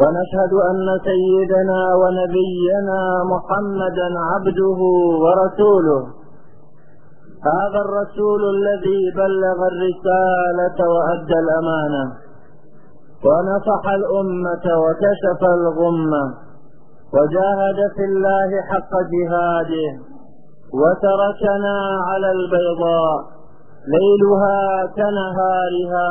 ونشهد أن سيدنا ونبينا محمدا عبده ورسوله هذا الرسول الذي بلغ الرسالة وأدى الأمانة ونصح الأمة وكشف الغمة وجاهد في الله حق جهاده وتركنا على البيضاء ليلها كنهارها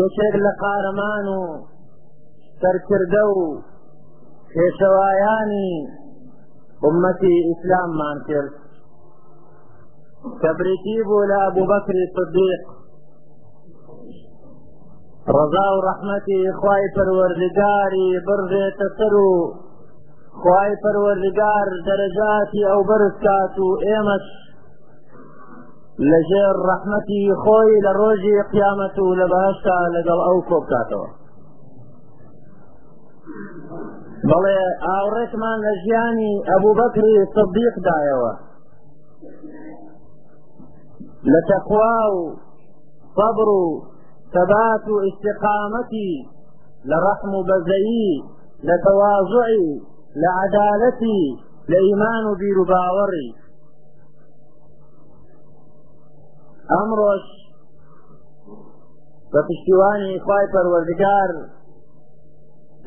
یەکێک لە قارەمان و سەرکردە و پێشەوایانی ئومەتی ئیسلاممان کرد کە بریتی بوو لە ئەبوبەکری صدیق ڕەزا و ڕەحمەتی خوای پەروەردگاری بڕژێتە سەر و خوای پەروەردگار دەرەجاتی ئەو بەرز کات و ئێمەش لە ژێر ڕەحمەتی خۆی لە ڕۆژی قیامەت و لە بەهشتا لەگەڵ ئەو کۆبکاتەوە بەڵێ ئاوڕێکمان لە ژیانی ئەبوو بەکری سەدیقدایەوە لە تەخوا و صبر و ثبات و استقامەتی لە ڕەحم و بەزەیی لە تەواضعی لە عەدالەتی لە ئیمان و بیر و باوەڕی ئەمڕۆش بە پشتیوانی خوای پەروەردگار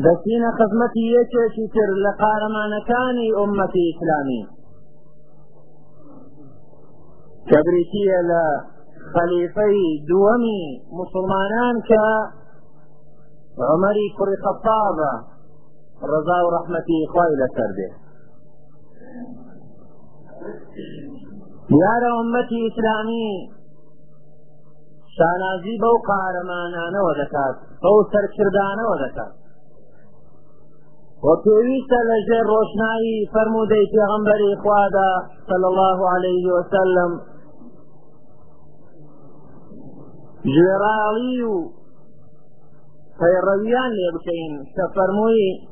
دەستینە خزمەتی یەکێکی تر لە قارەمانەکانی ئومەتی ئیسلامی کە بریتیە لە خەلیفەی دووەمی مسلمانان کە عمەری کوڕی خەفاابە ڕزا و ڕەحمەتی خوای لەسەر بێت دیارە ئومەتی ئیسلامی شانازی بەو قارەمانانەوە دەکات بەو سەرکردانەوە دەکات و پێویستە لە ژێر ڕۆشنایی فەرموودەی پێغەمبەری خوادا صلی الله عليه وسلم ژێراڵی و پەیڕەویان لێ بکەین کە فەرمووی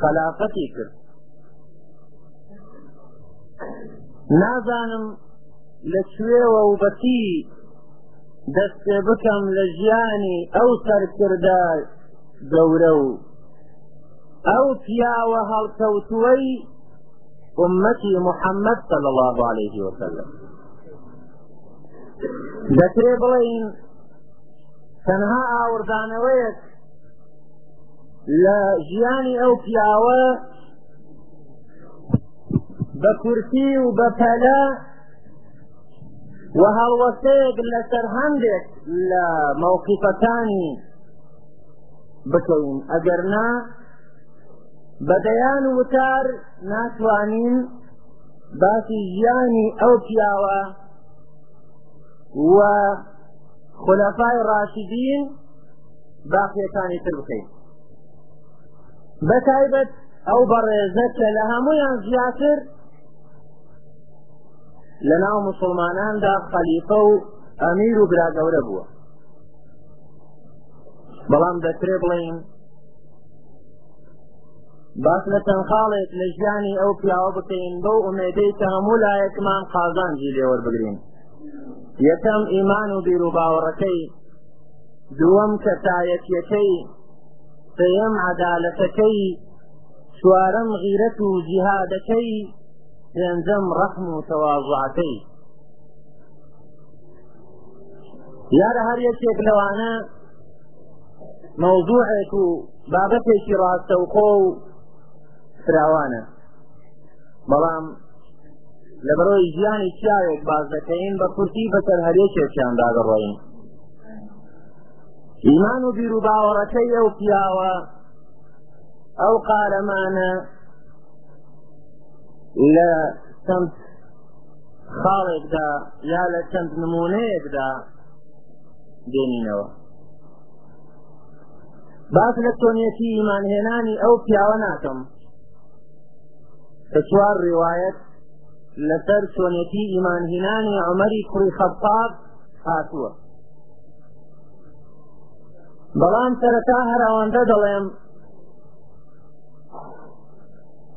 خەلافەتی کرد نازانم لە کوێوە و بەچی دەستێ بکەم لە ژیانی ئەو سەرکردە گەورە و ئەو پیاوە هەڵکەوتووەی ئومەتی محەممەد صلی الله عليه وسلم دەکرێ بڵێین تەنها ئاوردانەوەیەک لە ژیانی ئەو پیاوە بە کورتی و بە پەلە و هەڵوەستەیەک لەسەر هەندێک لە مەوقیفەکانی بکەین ئەگەر نا بەدەیان وتار ناتوانین باسی ژیانی ئەو پیاوە و خلفای راشدین باقیەکانی تر بکەین بەتایبەت ئەو بەڕێزە کە لە هەمویان زیاتر لە ناو مسلماناندا خەلیفە و ئەمیر و برا گەورە بووە بەڵام دەکرێ بڵین باس لە چەند خاڵێک لە ژیانی ئەو پیاوە بکەین بەو ئومێدەی کە هەموو لایەکمان قازانجی لێوەربگرین یەکەم ئیمان و بیر و باوەڕەکەی دووەم کەسایەتیەکەی سێم عەدالەتەکەی چوارەم غیرەت و جیهادەکەی پێنجەم ڕەحم و تەواضعەکەی دیارە هەر یەکێک لەوانە مەوضوعێک و بابەتێکی ڕاستەوخۆ و فراوانە بەڵام لەبەرەوەی ژیانی چاوێک باز دەکەین بە کورتی بەسەر هەرێکێکیان دادەڕۆین ئیمان و بیر و باوەڕەکەی ئەو پیاوە ئەو قارەمانە لە چەند خاڵێکدا یا لە چەند نمونەیەکدا دێنینەوە باس لە چۆنیەتی ئیمانهێنانی ئەو پیاوە ناکەم کە چوار ڕواەت لەسەر چۆنێتی ئیمانهینانی عمەری کوڕی خەباب هاتووە بەڵام سەرەتا هەراوەندە دەڵێم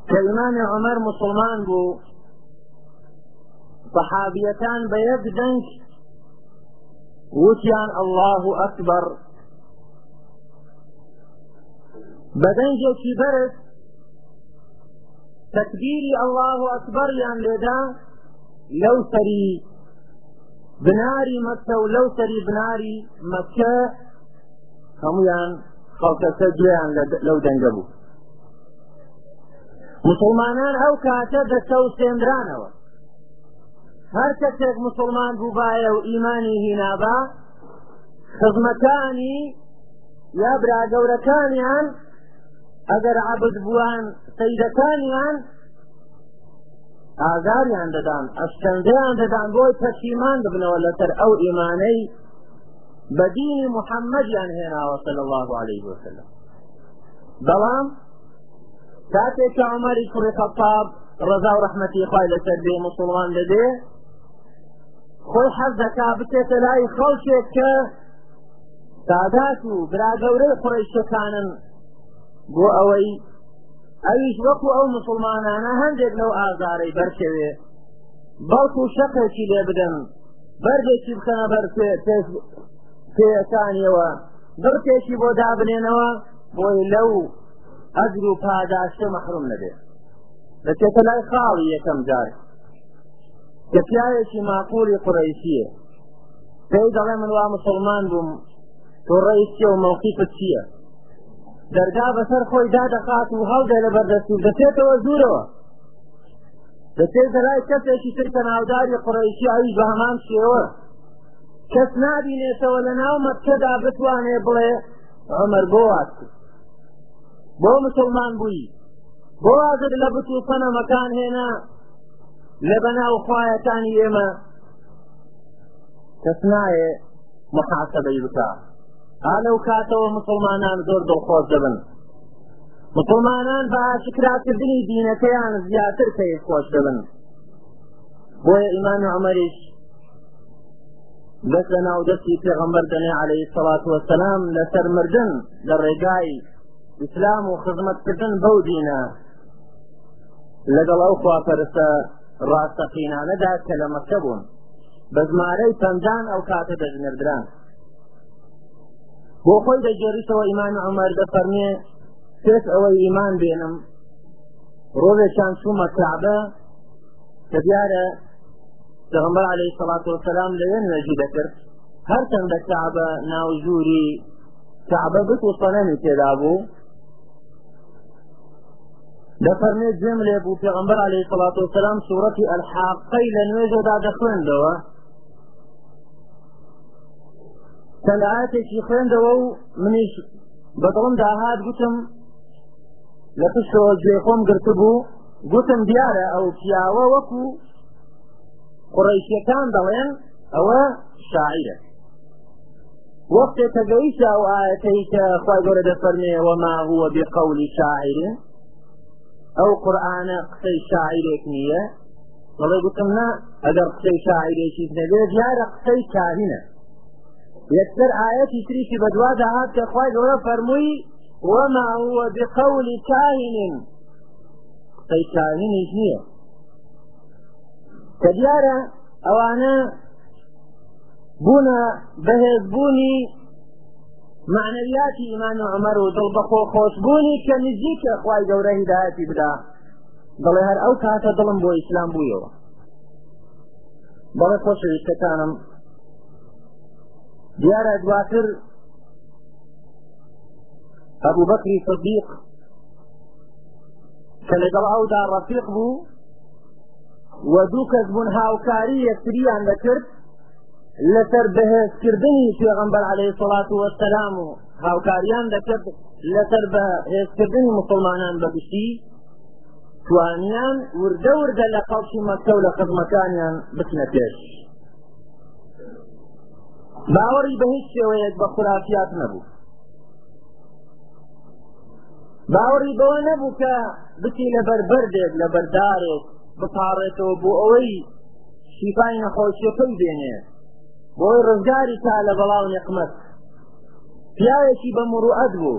کە ئیمامی عمر مسلمان بوو صحابیەکان بە یەک دەنگ وتیان الله ئەکبەر بە دەنگێکی بەرز تەکبیری الله ئەکبەریان لێدا لەو سەری بناری مەکە و لەو سەری بناری مەکە هەمویان خەڵکەکە گوێیان لەو دەنگە بوو مسلمانان ئەو کاتە دەچەوسێنرانەوە هەر کەسێک مسلمان بووبایە و ئیمانی هینابا خزمەکانی یا براگەورەکانیان ئەگەر عبد بووان سەیدەکانیان ئازاریان دەدان ئەشکەنجەیان دەدان بۆی پەشیمان ببنەوە لەسەر ئەو ئیمانەی بە دینی محەممەدیان هێناوە صلی الله عليه وسلم بەڵام کاتێک کە عمری کوڕی خەتاب ڕەزا و ڕەحمەتی خوای لەسەر بێ مسلمان دەبێ خۆی حەز دەکا بچێتە لای خەڵکێک کە سادات و برا گەورەی قڕیشەکانن بۆ ئەوەی ئەویش وەکو ئەو مسلمانانە هەندێک لەو ئازارەی بەرکەوێ بەڵکو شەقێکی لێ بدەن بەردێکی بکەنە بەر پێەکانیەوە بڕکێکی بۆ دابنێنەوە بۆی لەو ئەجر و پاداشتە مەحروم نەبێ دەچێتە لای خاڵی یەکەم جار کە پیاوێکی ماقولی قڕیسیە پێی دەڵێ من وا مسلمان بووم تۆ ڕیسیە و مەوقیفت چییە دەرگا بەسەر خۆی دادەخات و هەڵدێ لە بەردەستی دەچێتەوە زورەوە دەچێت دەلای کەسێکی تر کە ناوداری قڕیشی ئەویش بە هەمان شێوە کەس نابینێتەوە لە ناو مەکەدا بتوانێ بڵێ عمر بۆ وات بۆ مسلمان بووی بۆ وازت لە بت و سەنەمەکان هێنا لە بەناو خوایەکانی ئێمە کەس نایە محاسبەی بکە ئا لەو کاتەوە مسلمانان زۆر دڵخۆش دەبن مسلمانان بە ئاشکراکردنی دینەکەیان زیاتر پێی خۆش دەبن بۆیە ئیمان عمەریش دەست لە ناو دەستی پێغەمبەر دەنێ عليه سەڵات وەسەلام لەسەر مردن لە ڕێگای ئیسلام و خزمەتکردن بەو دینە لەگەڵ ئەو خواپەرستە ڕاستەقینانەدا کە لە مەکە بوون بە ژمارەی پەنجان ئەو کاتە دەژنردران بۆ خۆی دەگێریتەوە ئیمان عمر دەفەرمێ پێش ئەوەی ئیمان بێنم ڕۆژێکان چوومە کەعبە کە دیارە پێغمبەر عليه سەڵات وسلام لەوێ نوێژی دەکرد هەرچەند بە کەعبە ناو ژووری کەعبە بت و سەنەمی تێدا بوو دەفەرمێ جێم لێ بوو پێغمبەر عليه سەڵات وسلام سوورەتی ئەلحاقەی لە نوێژەدا دەخوێندەوە چەند ئاەتێکی خوێندەوە و منیش بە دڵم داهات گوتم لە پشتەوە گوێ خۆم گرتبوو گوتم دیارە ئەو پیاوە وەکو قڕیشەکان دەڵێن ئەوە شاعرە وەختێک کە گەیشتە ئەو ئاەتەی کە خی گەورە دەفەرمێ وەما هو بقول شاعر ئەو قورآانە قسەی شاعرێک نییە دەڵێ گوتم نا ئەگەر قسەی شاعیرێکیش نەبێ دیارە قسەی کاهینە یەکسەر ئاەتی تریشی بەدوادا هات کە خوای گەورە فەرمووی وما هو بقول كاهن قسەی کاهینیش نییە کە دیارە ئەوانە بوونە بەهێزبوونی معنویاتی ئیمان عمر و دڵ بەخۆ خۆشببوونی کە نزیکە خی گەورە هیداەتی بدا دەڵێ هەر ئەو کاتە دڵم بۆ ئیسلام بوویەوە بەڵێ خۆشەویستەکانم دیارە دواتر ئەبوو بەکری صدیق کە لەگەڵ ئەودا ڕەفیق بوو و دوو کەس بوون هاوکاری یەکتریان دەکرد لەسەر بەهێزکردنی پێغەمبەر عليه سڵات وەسەلام و هاوکاریان دەکرد لەسەر بە هێزکردنی مسلمانان بەگشتی توانیان وردە وردە لە خەڵکی مەکە و لە خزمەکانیان بچنە پێش باوەڕی بە هیچ شێوەیەک بە خورافیات نەبوو باوەڕی بەوە نەبوو کە بچی لە بەربەردێک لە بەردارێک بپاڕێتەوە بۆ ئەوەی شیفای نەخۆشیەکەی بێنێ بۆی ڕزگاری تا لە بەڵاو نقمەت پیاوێکی بە مڕوعەت بوو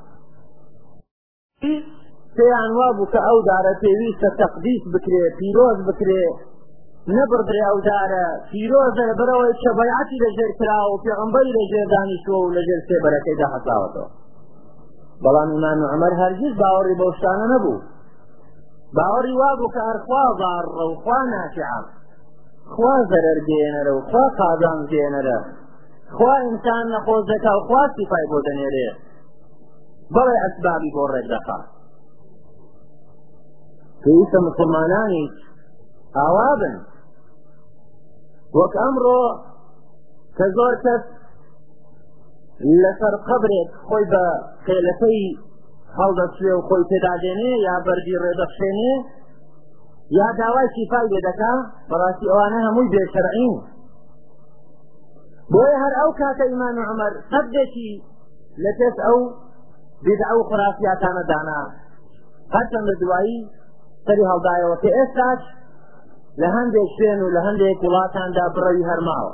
پێیان وابوو کە ئەو دارە پێویستە تەقدیس بکرێ پیرۆز بکرێ نەبڕدرێ ئەو دارە پیرۆزە بەرەوەی کە بەیعەتی لەژێر کرا و پێغەمبەری لەژێر دانیشتوە و لەژێر سێبەرەکەیدا حەساوەتەوە بەڵام ئیمان عمر هەرگیز باوەڕی بەو شتانە نەبوو باوەڕی وابوو کە هەرخوا بارڕە و خوا ناکعام خوا زەرەر دێنەرە و خوا قازان دێنەرە خوا ئینسان نەخۆش دەکا و خوا سیفای بۆ دەنێرێ بەڵێ ئەسبابی بۆ ڕێک دەخا پێویستە مسلمانانیش ئاوا بن وەک ئەمڕۆ کە زۆر کەس لەسەر قبرێک خۆی بە قێلەکەی هەڵدەچێ و خۆی پێدادێنێ یا بەردی ڕێدەخشێنێ یا داوای شیفای لێ دەکا بەڕاستی ئەوانە هەمووی بێشەرعین بۆیە هەر ئەو کاتە ئیمان عمر قەدێکی لە پێش ئەو بدعە و خرافیاتانە دانا هەرچەندە دوایی سەری هەڵدایەوە کە ئێستاش لە هەندێک شوێن و لە هەندێک وڵاتاندا بڕەوی هەرماوە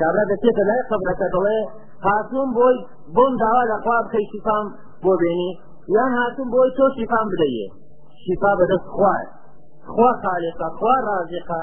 کابرا دەچێتە لای قەبرەکە دەڵێ هاتوون بۆی بۆم داوا لە خوا بکەی شیفام بۆ بێنی یان هاتوون بۆی تۆ شیفام بدەیێ شیفا بەدەست خوار خوا خالقە خوا رازقە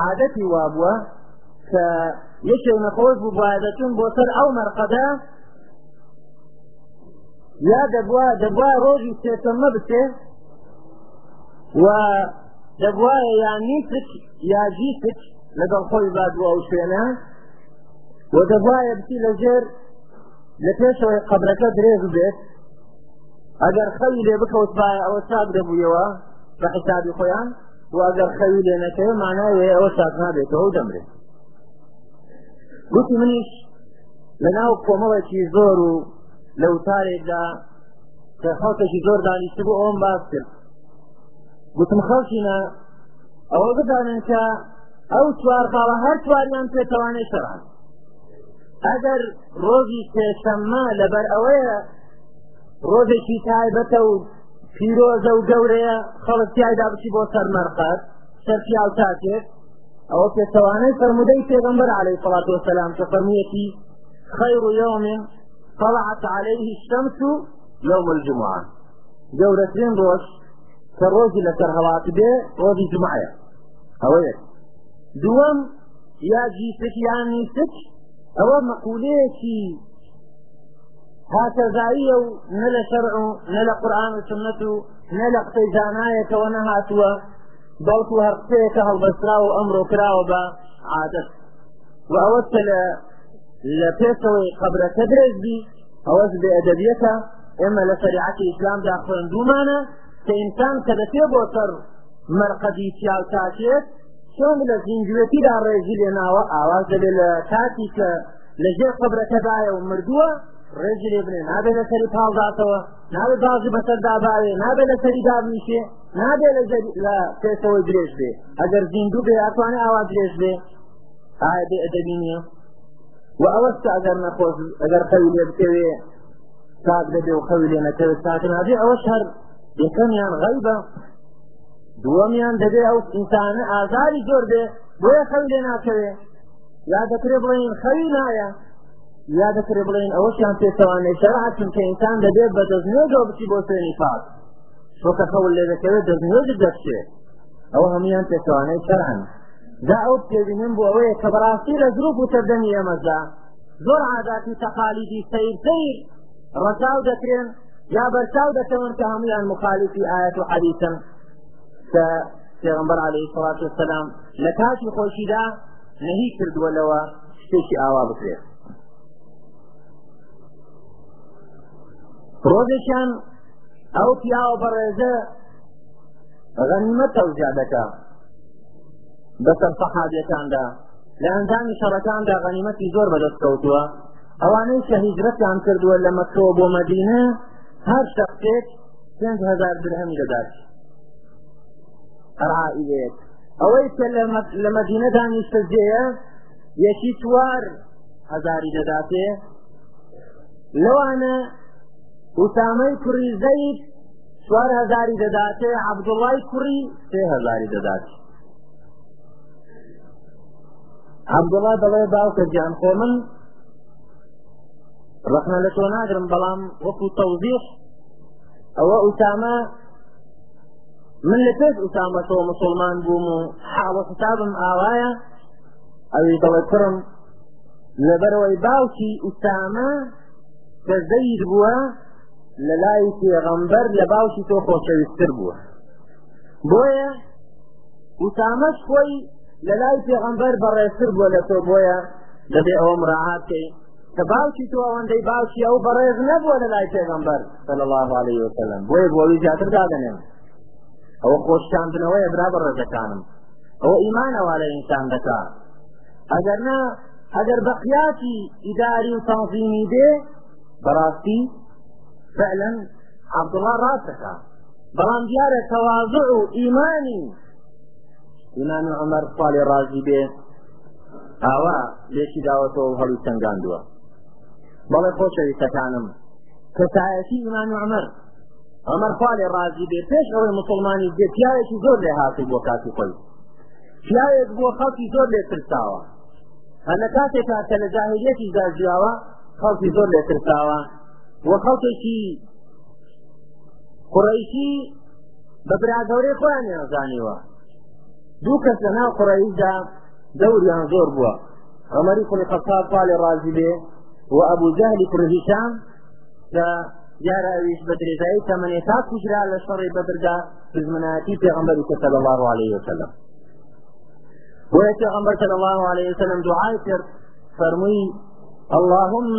عادەتی وابووە کە یەکێ نەخۆش بوو بایە دەچون بۆ سەر ئەو مەرقەدا یا دەبوا دەبوا ڕۆژی سێشەممە بچێ و دەبواە یا نیسک یا جیسک لەگەڵ خۆی بادووە ئەو شوێنە و دەبواە بچی لە ژێر لە پێشەوەی قەبرەکە درێژ بێت ئەگەر خەوی لێ بکەوت بایە ئەوە چاک دەبوویەوە بە حسابی خۆیان و ئەگەر خەوی لێ نەکەوێ مانای وێ ئەوە شاد نابێتەوە و دەمرێ گوتی منیش لەناو کۆمەڵێکی زۆر و لە وتارێکدا کە خەڵکێکی زۆر دانیشت بوو ئەوم باس کرد گوتم خەڵکینە ئەوە بدانن کە ئەو چوار خاڵە هەر چواریان پێتەوانێ شەران ئەگەر ڕۆژی سێشەممە لەبەر ئەوەیە ڕۆژێکی تایبەتە و پیرۆزە و گەورەیە خەڵک تایدا بچی بۆ سەر مەرقەت سەر پیاو تاکێت ئەوە پێچەوانەی فەرمودەی پێغەمبەر عەلەی سەڵات وسلام کە فەرمیەتی خەیر و یومین طلعت عليه الشمس يوم الجمعة گەورەترین ڕۆژ کە ڕۆژی لەسەر هەڵات بێ ڕۆژی جمعە ئەوەیە دووەم یا جیسک یان نیسک ئەوە مەقولەیەکی هاکەزاییە و نە لە شەرع و نە لە قورآن و سنەت و نە لە قسەی زانایەکەوە نەهاتووە بەڵکو هەر قسەیەکە هەڵبەسترا و ئەمڕۆ کراوە بە عادەت و ئەوەت کە لە لە پێشەوەی قەبرەکە درێژ بی ئەوەش بێ ئەدەبیەکە ئێمە لە شەریعەتی ئیسلامدا خوێندومانە کە ئینسان کە دەچێ بۆ سەر مەرقەدی پیاو تاکێت چۆن لە زیندوێتیدا ڕێژی لێناوە ئاواز دەبێت لە کاتی کە لە ژێر قەبرەکەدایە و مردووە ڕێزی لێ بنێ نابێ لە سەری پاڵداتەوە نابێ بازی بەسەر داباوێ نابێ لە سەری دابنیشێ نابێ لە لە پێسەوەی درێژ بێ ئەگەر زیندوو بێ ئەتوانێ ئاوا درێژ بێ ئایا بێ ئەدەبی نییە و ئەوەش کە ئەگەر نەخۆش ئەگەر خەوی لێ بکەوێ ساک دەبێ و خەوی لێ نەکەوێت ساک نابێ ئەوەش هەر یەکەمیان غەیبە دووەمیان دەبێ ئەو ئینسانە ئازاری زۆر بێ بۆیە خەوی لێ ناکەوێ یا دەکرێ بڵێن خەوی نایە یا دەکرێ بڵێن ئەوەشیان پێچەوانەی شەرعە چونکە ئینسان دەبێت بە دەستنوێژەوە بچی بۆ سوێنی پاک چۆکە خەول لێ دەکەوێت دەستنوێژت دەچێت ئەوە هەمویان پێچەوانەی شەرعن دا ئەو پێبینم بۆ ئەوەیە کە بەڕاستی لە زروب و سەردەمی ئێمەدا زۆر عاداتی تەقالیدی سیر سیر ڕەچاو دەکرێن یا بەرچاو دەکەون کە هەمویان مخالفی ئاەت و حەریتن کە پێغمبەر عەلەیهی سەڵات وسەلام لە کاتی خۆشیدا نەهی کردووە لەوە شتێکی ئاوا بکرێت ڕۆژێکیان ئەو پیاوە بەڕێزە غەنیمە تەوجا دەکا بەسەر سەحابیەکاندا لە ئەنجامی شەڕەکاندا غەنیمەتی زۆر بەدەست کەوتووە ئەوانەی کە هیجرەتیان کردووە لە مەکەوە بۆ مەدینە هەر شەخصێک پێنج هەزار درهەمی دەدات ئەرائیلێت ئەوەی کە لە مەدینە دانیشتە جێە یەکی توار هەزاری دەداتێ لەوانە ئوسامەی کوڕی زەید چوار هەزاری دەداتێ عەبدوڵای کوڕی سێ هەزاری دەدات عەبدوڵا دەڵێ باوکە گیان خۆ من ڕەخنە لە تۆ ناگرم بەڵام وەکو تەوزیح ئەوە ئوسامە من لە پێش ئیسامەتەوە مسلمان بووم و حاڵ و حسابم ئاوایە ئەوی دەڵێ کوڕم لەبەرەوەی باوکی ئیسامە کە زەید بووە لە لای پێغەمبەر لە باوکی تۆ خۆشەویستتر بووە بۆیە ئیسامەش خۆی لە لای پێغەمبەر بەڕێزتر بووە لە تۆ بۆیە دەبێ ئەوە مراعات کەی کە باوکی تۆ ئەوەندەی باوکی ئەو بەڕێز نەبووە لە لای پێغەمبەر صلی الله عليه وسلم بۆیە بۆی زیاتر دادەنێن ئەوە خۆشکاندنەوەیە برا بەڕێزەکانم ئەوە ئیمانەوە لە ئینسان دەکا ئەگەر نا ئەگەر بەقیاتی ئیداری و تەنظیمی بێ بەڕاستی فعلا عبدالله ڕاستەکە بەڵام دیارە تەواضع و ئیمانی ئیمام عمر خوا لێ ڕازی بێ ئاوا لێکی داوەتەوە و هەڵی سەنگاندووە بەڵێ خۆشەویستەکانم کەسایەتی ئیمام عمر عمر خوا لێ ڕازی بێ پێش ئەوەی مسلمانی بێ پیاوێکی زۆر لێ هاتوو بۆ کاتی خۆی پیاوێک بۆ خەڵکی زۆر لێ ترساوە هەر لە کاتێکا کە لە جاهلیەتی داژیاوە خەڵکی زۆر لێ ترساوە و خەڵکێکی قڕیشی بە براگەورەی خۆیانیان زانیوە دوو کەس لە ناو قڕەیشدا دەوریان زۆر بووە عمری کوڕی خەتاب پاڵێ ڕازی بێ و ئەبوو جەهلی کوڕی هیشام کە دیارە ئەویش بە درێژایی تەمەنێ تا کوژرا لە شەڕی بەدردا دژمنایەتی پێغەمبەری کە صلی الله عليه وسلم بۆیە پێغەمبەر صلی الله عليه وسلم دوعای کرد فەرمووی اللهم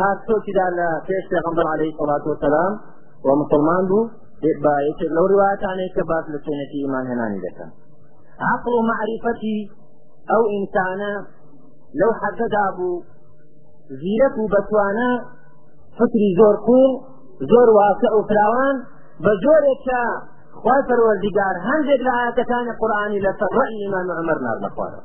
هات خۆکی دا لە پێش پێغمبەر عليه سڵات وسلام و مسلمان بوو بە یەکێک لەو ڕواتانێک کە باس لە چێنێتی ئیمان هێنانی دەکەن عقل و معرفەتی ئەو ئینسانە لەو حەدەدا بوو زیرەک و بەتوانە فکری زۆر قوڵ زۆر واسع و فراوان بە زۆرێکە خوای پەروەردیگار هەندێک لە ئاەتەکانی قورآانی لەسەر ڕەئی ئیمان عمر نار لەخوارەوە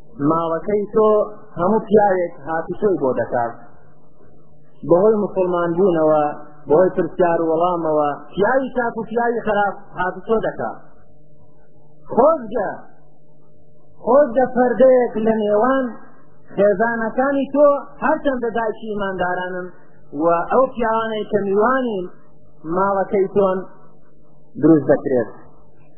ماڵەکەی تۆ هەموو پیاوێک هاتوچۆی بۆ دەکات بەهۆی مسلمان بوونەوە بۆی پرسیار وەڵامەوە پیاوی چاک و پیاوی خراپ هاتوچۆ دەکات خۆزگە خۆزگە پەردەیەک لە نێوان خێزانەکانی تۆ هەرچەندە دایکی ئیماندارانن و ئەو پیاوانەی کە میوانی ماڵەکەی تۆن دروست دەکرێت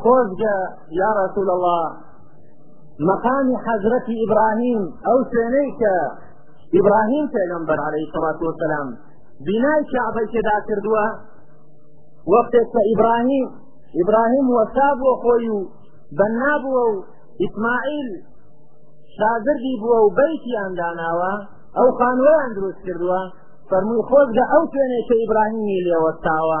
خۆزگە یا رسول الله مەقامی حەزرەتی ئیبراهیم ئەو شوێنەی کە ئیبراهیم پێغەمبەر عەلەیهی سەڵات وەسەلام بینای کەعبەی تێدا کردووە وەختێک کە ئیبراهیم ئیبراهیم وەسا بۆ خۆی و بەنا بووە و ئیسماعیل شاگردی بووە و بەیتیان داناوە ئەو خانوەیان دروست کردووە فەرمووی خۆزگە ئەو شوێنێک کە ئیبراهیمی لێوەستاوە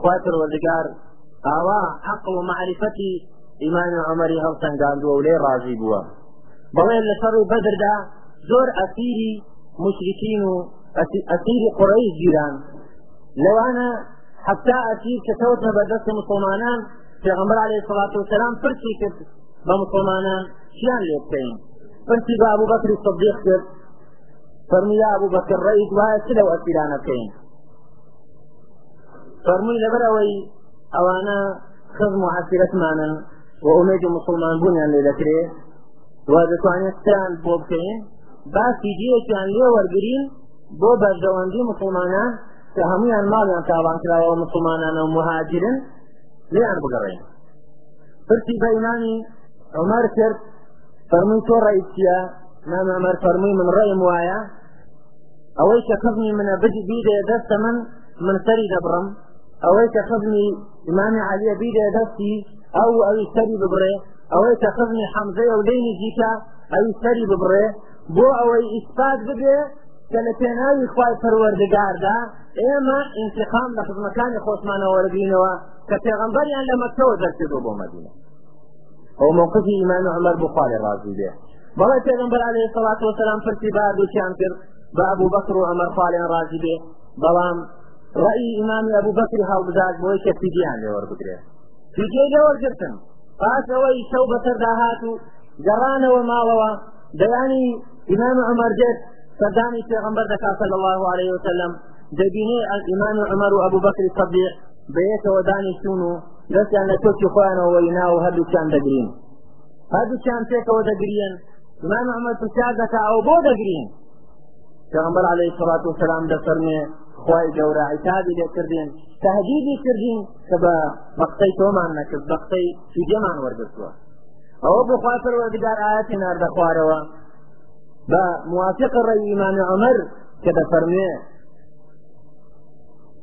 خوای پەروەردگار ئاوا عقل و معرفەتی ئیمان عمری هەڵسەنگاندووە و لێ ڕازی بووە بەڵێ لە شەڕ و بەدردا زۆر ئەسیری مشرکین و ئەسیری قڕەیش گیران لەوانە حتا ئەسیر کە کەوتنە بەردەست مسلمانان پێغمبەر عليه سڵات و سلام پرسی کرد بە مسلمانان چیان لێ بکەین پرسی بە ئەبوو بەکری صدیق کرد فەرمووی ئەبوو بەکر ڕئیس وایە چ لەو ئەسیرانە بکەین فەرمووی لەبەر ئەوەی ئەوانە خەزم و عسیرەتمانن و ئومێدی مسلمان بوونیان لێ دەکرێ و دەتوانێت ستیان بۆ بکەین با فیدیەکیان لێ وەرگین بۆ بەردەوەندی مسلمانان کە هەمویان ماڵیان تاوان کراوە مسلمانانە و مهاجرن لێیان بگەڕین پرسی بە ئیمامی عمر کرد فەرمووی تۆ ڕێی چییە مامەمەر فەرمووی من ڕێم وایە ئەوەی کە خزمی منە بجی بیدێ دەستە من من سەری دەبڕم ئەوەی کە خزمی ئیمامی عەلیە بیدێ دەستی ئەو ئەوی سەری ببڕێ ئەوەی کە خزمی حەمزەیە و لێی نزیکە ئەوی سەری ببڕێ بۆ ئەوەی ئیسپات ببێ کە لە پێناوی خوای پەروەردگاردا ئێمە ئینتقام لە خزمەکانی خۆشمانەوە وەرگینەوە کە پێغەمبەریان لە مەکتەوە دەرکردو بۆ مەدینە ئەو موقفی ئیمان عمر بخوارێ ڕازی بێ بەڵێ پێغمبەر عليه سەڵات وسلام پرسی باردوکیان کرد بە ئەبوو بەکر و عمر خوالیان ڕازی بێ بەڵام ڕئی ئیمامی ئەبوو بەکری هەڵبدات بۆی کە فیدیان لێوەربگرێ فیدیەی لێوەرگرتن پاس ئەوەی شەو بەسەردا هات و گەڕانەوە ماڵەوە دەیانی ئیمان عمر دێت سەردانی پێغمبەر دەکات صلی الله عليه وسلم دەبینێ ئیمان عمر و ئەبوو بەکری صدیق بەیەکەوە دانیشتون و دەستیان لە کۆچی خۆیانەوە وەرینا و هەردووکیان دەگرین هەردووکیان پێکەوە دەگرین امام عمر پرسیار دەکا ئەو بۆ دەگرین پێغمبەر علیه الصلاة والسلام دەفەرمێ خوای گەورە عیتابی لێ کردین تهدیدی کردین کە بە بەقسەی تۆمان نەکرد بەقسەی فیدێمان وەرگرتووە ئەوە بۆ خوا پەروەردگار ئاەتی ناردە خوارەوە بە موافق ڕێی ئیمان عمر کە دەفەرمێ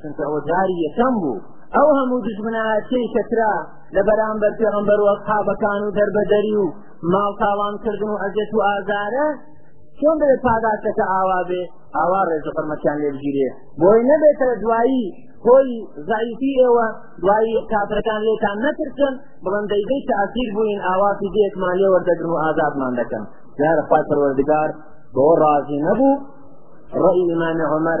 چونکە ئەوە جاری یەکەم بوو ئەو هەموو دژمنایەتەی کە کرا لە بەرامبەر پێغەمبەر و ئەسحابەکان و دەربەدەری و ماڵ تاوان کردن و ئەزێت و ئازارە چۆن بێت پاداشەکە ئاوا بێ ئاوا ڕێز و حرمەتیان لێ بگیرێ بۆی نەبێتە دوایی خۆی زعیفی ئێوە دوایی کافرەکان لێتان نەترسن بڵند دەیدەی کە ئەسیر بووین ئاواتی دێکمان لێ وەردەگرن و ئازادمان دەکەن جارە خوای پەروەردگار بۆ ڕازی نەبوو ڕەئی ئیمامی عومەر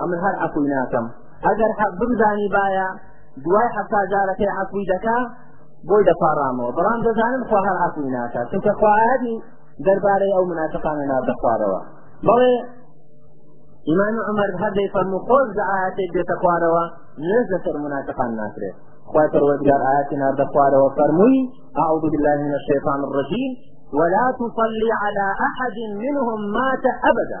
ئەمن هەر عەفوی ناکەم ئەگەر حەق بمزانی باە دوای حەفتا جارەکەی عەفوی دەکا بۆی دەپارامەوە بەڵام دەزانم خوا هەر عەفوی ناکات چونکە خوایەتی دەربارەی ئەو منافقانە ناردەخوارەوە بەڵێ ئیمان عمر هەر دەی فەرمو خۆش لە ئاەتێک دێتە خوارەوە نوێژ لەسەر منافقان ناکرێت خوای پەروەردگار ئاەتی ناردە خوارەوە فەرمووی أعوذ بالله من الشيطان الرجيم ولا تصلي على أحد منهم مات أبدا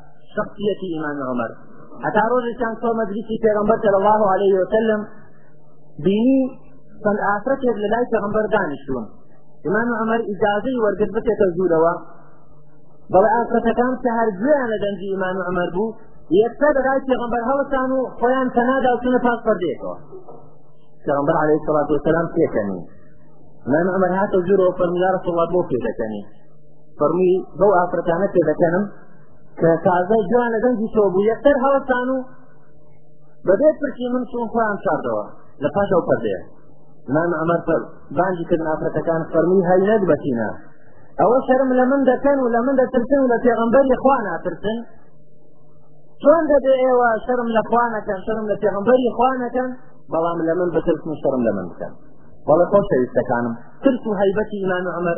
شخصیەتی ئیمام عمر هەتا ڕۆژێکیان کۆ مەجلیسی پێغمبەر صلی الله عليه وسلم بینی چەند ئافرەتێک لە لای پێغمبەر دانیشتون ئیمام عمر ئیجازەی وەرگرت بچێتە ژوورەوە بەڵێ ئافرەتەکان کە هەر گوێیان لە دەنگی ئیمام عمر بوو یەکسە لە لای پێغمبەر هەڵسان و خۆیان تەنادا و چونە پاس پەردێکەوە پێغمبەر عليه الصلاة والسلام پێکەنی ئیمام عمر هاتە ژوورەوە فەرمی یا رسول الله بۆ پێدەکەنی فەرمی بەو ئافرەتانە پێ دەکەنم کە تازە جوانە دەنگی تۆ بوو یەکتر هەڵستان و بەبێ پرسی من چون خۆیان چاردەوە لە پاش ئەو پەردەیە مام عمر فر بانجی کردن ئافرەتەکان فەرمی هەی نەک بەتینا ئەوە شەرم لە من دەکەن و لە من دەترسن و لە پێغمبەری خوا ناترسن چۆن دەبێ ئێوە شەرم لە خوا نەکەن شەرم لە پێغمبەری خوا نەکەن بەڵام لە من بترسن و شەرم لە من بکەن بەڵێ خۆشەویستەکانم ترس و هەیبەتی ئیمان عمر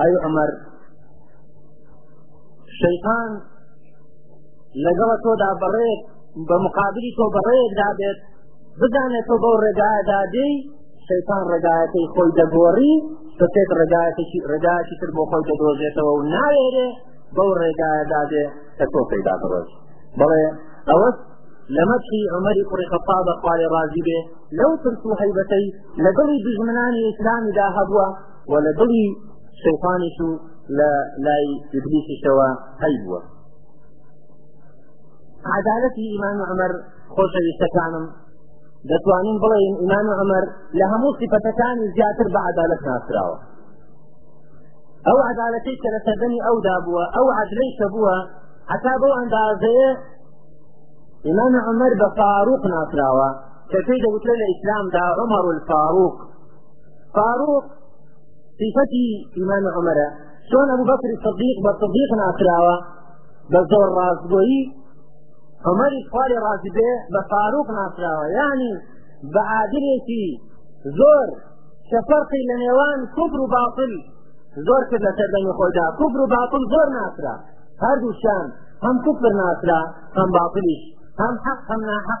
ئەی عمر شەیطان لەگەڵە تۆدا بەڕێت بە مقابلی تۆ بەڕێکدا بێت بزانێت تۆ بەو ڕێگایدا دێی شەیطان ڕێگایەکەی خۆی دەگۆڕی بەپێت ڕێگایەتێکی ڕێگایەکی تر بۆ خۆی دەدۆزێتەوە و ناوێرێ بەو ڕێگایەدا دێ کە تۆ پێدا بڕۆژ بەڵێ ئەوەش لەمەچی عمەری کوڕی خەفابە خوارێ ڕازی بێ لەو ترس و هەیبەتەی لە دڵی دژمنانی ئیسلامیدا هەبووە و لە دڵی شەیطانیش و لە لای ئیبلیسیشەوە هەی بووە عدالەتی ئیمان عمر خۆشەویستەکانم دەتوانین بڵێین ئیمان عمر لە هەموو سیفەتەکانی زیاتر بە عدالەت ناسراوە ئەو عدالەتی کە لە سەردەمی ئەودا بووە ئەو عدلەی کە بووە حتا بەو ئەندازەیە ئیمان عمر بە فاروق ناسراوە کە پێی دەوترێت لە ئیسلامدا عمر الفاروق فاروق صفتی امام عمره چۆن ابو بکر صدیق بە صدیق ناسراوە بە زۆر ڕاستگۆیی عمری خوارێ ڕازی بێ بە فاروق ناسراوە یعنی بە عادلێکی زۆر کە فەرقی لە نێوان کوبر و باطل زۆر کرد لە سەردەمی خۆیدا کوبر و باطل زۆر ناسرا هەردووشان هەم کوبر ناسرا هەم باطلیش هەم حەق هەم ناحەق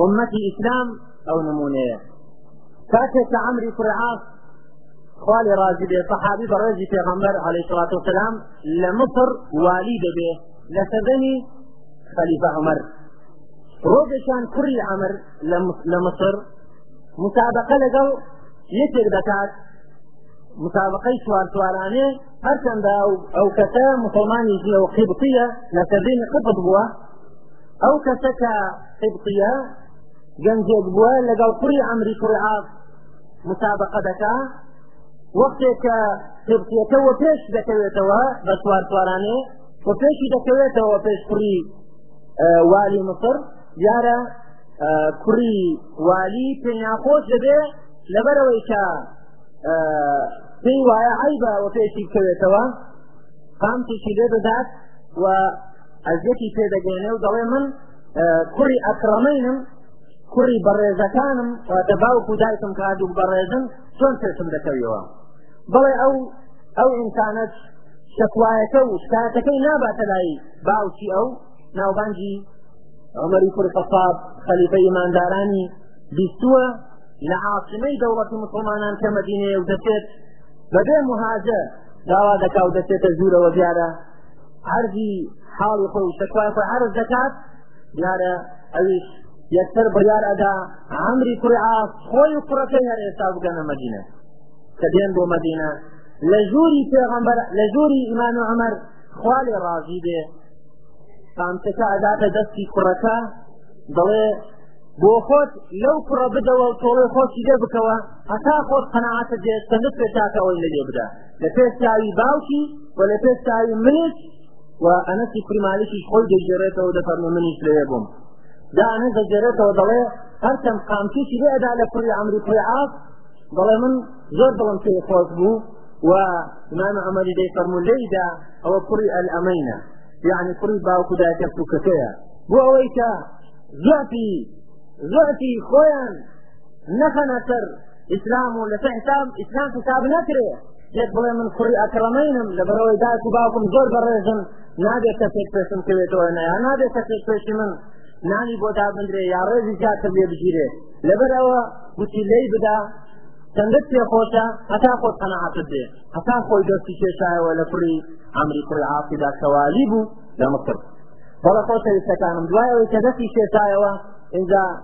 ئومەتی ئیسلام ئەو نمونەیە کاتێک کە عەمری کوڕی عاص خوا لێ ڕازی بێ سەحابی بەڕێزی پێغەمبەر عەلەیهی سڵات وسلام لە مصر والی دەبێ لە سەردەمی خەلیفە عومەر ڕۆژێکیان کوڕی عەمر لە مصر مسابقە لەگەڵ یەکێک دەکات مسابقەی سوارسوارانێ هەرچەندە ئەو کەسە مسلمانی ژیە و قیبتیە لە سەردەمی قبط بووە ئەو کەسە کە حبقیە گەنجێک بووە لەگەڵ کوڕی ئەمری کوڕی عاف مسابقە دەکا وەختێک کە حبقیەکە وە پێش دەکەوێتەوە بە سوار سوارانێ وە پێشی دەکەوێتەوە پێش کوڕی والی مصر دیارە کوڕی والی پێناخۆش دەبێ لەبەرەوەی کە پێی وایە عیبە وە پێشی بکەوێتەوە قامتێکی لێ دەدات و ئەزیەتی پێ دەگەێنێ و دەڵێ من کوڕی ئەکڕەمەینم کوڕی بەڕێزەکانم واتە باوک و دایکم کە هەردوو بەڕێزن چۆن پێشم دەکەویەوە بڵێ ئەو ئەو ئینسانەت شکوایەکە و شکایەتەکەی ناباتە لای باوکی ئەو ناوبانجی عمری کوڕ خەفاب خەلیفە ئیماندارانی بیستووە لە عاصمەی دەوڵەتی مسلمانان کە مەدینەیە و دەچێت بەبێ مهاجر داوا دەکا و دەچێتە ژوورەوە دیارە عەرزی حاڵی خۆی شەکوای خۆی عەرز دەکات دیارە ئەویش یەکتر بڕیار ئەدا عەمری کوڕی عاس خۆی و کوڕەکەی هەر ئێستا بگەنە مەدینە کە دێن بۆ مەدینە لە ژووری پێغەمبەر لە ژووری ئیمان و عەمەر خوا لێ ڕازی بێ قامچەکە ئەداتە دەستی کوڕەکە دەڵێ بۆ خۆت لەو کوڕە بدەوە و تۆڵێ خۆشی لێ بکەوە هەتا خۆت قەنەعاتە دێت کە نفێتاکە ئەوەی لە لێ بدە لە پێش چاوی باوکی و لە پێش چاوی منیش و ئەنەسی کوری مالیکیش خۆی دەگێڕێتەوە دەفەرمە منیش لەوێ بووم دا ئەنەس دەگێڕێتەوە دەڵێ هەرچەند قامچێکی لێ ئەدا لە کوری عەمری کوری عاس دەڵێ من زۆر دڵم پێی خۆش بوو و ئیمام عەمەری دەی فەرموو لێیدا ئەوە کوڕی ئەلئەمەینە یعنی کوڕی باوکو دایکە سوکەکەیە بۆ ئەوەی کە زیاتی زیاتی خۆیان نەخەنە سەر ئیسلام و لەسەر حساب ئیسلام حساب نەکرێ یەک بڵێ من کوڕی ئەکرەمەینم لە بەرەوەی دایک و باوکم زۆر بەڕێزم نابێت کەسێک پێشم کەوێتەوە نەیان نابێت کەسێک پێشی من نانی بۆ دابندرێ یا ڕێزی زیاتر لێ بگیرێ لەبەرەوە گوتی لێی بدا چەندە پێ خۆشە هەتا خۆت قەنەعاتت بێ هەتا خۆی دەستی کێشایەوە لە کوڕی ئەمری کوڕی عاقیدا کەوالی بوو لە مصر بەڵە خۆشەویستەکانم دوایەوەی کە دەستی کێشایەوە اینجا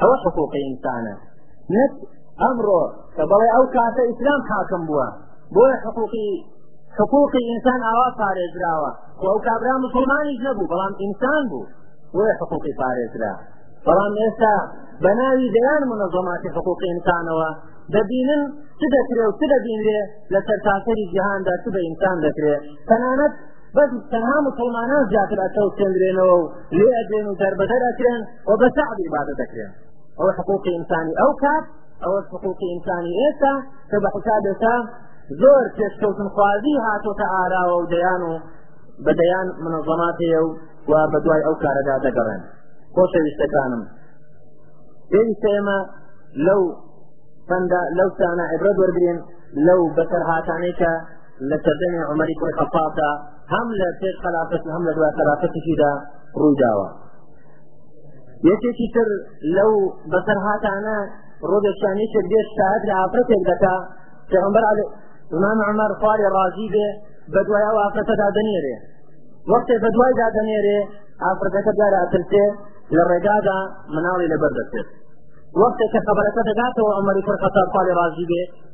ئەوە حقوقی ئینسانە نەک ئەمڕۆ کە بەڵێ ئەو کاتە ئیسلام حاکم بووە بۆیە حقوقی حقوقی ئینسان ئاوا پارێزراوە و ئەو کابرا مسلمانیش نەبوو بەڵام ئینسان بوو بۆیە حقوقی پارێزرا بەڵام ئێستا بە ناوی دەیان منەزەماتی حقوقی ئینسانەوە دەبینن چ دەکرێ و چ دەبینرێ لە سەرتاسەری جیهاندا چ بە ئینسان دەکرێ تەنانەت بەس تەنها مسلمانان زیاتر ئەتەو سێندرێنەوە و لێ ئەدێن و دەربەدەر ئەکرێن و بە سەعب عبادە دەکرێن ئەوە حقوقی ئینسانی ئەو کات ئەوە حقوقی ئینسانی ئێستا کە بە حسابێکە زۆر پێشکەوتن خوازی هاتۆتە ئاراوە و دەیان و بە دەیان منەظەمات هەیە و و بە دوای ئەو کارەدا دەگەڕێن خۆشەویستەکانم پێویستە ئێمە لەو فەندا لەو سانە عبرەت وەرگین لەو بەسەرهاتانەی کە لە سەردەمی عومەری کوڕی خەتابدا هەم لە پێش خەلافەت هەم لە دوای خەلافەتیشیدا ڕوویداوە یەکێکی تر لەو بەسەرهاتانە ڕۆدێکیان یەکێک دێت شایەت لە ئافرەتێک دەکا پێغەمبەر ئیمام عومەر خوارێ ڕازی بێ بە دوای ئەو ئافرەتەدا دەنێرێ وەختێ بە دوایدا دەنێرێ ئافرەتەکە دیارە ئەترسێ لە ڕێگادا مناڵی لەبەر دەچێت وەختێک کە خەبەرەکە دەگاتەوە عومەری کوڕ خەتاب خوارێ ڕازی بێ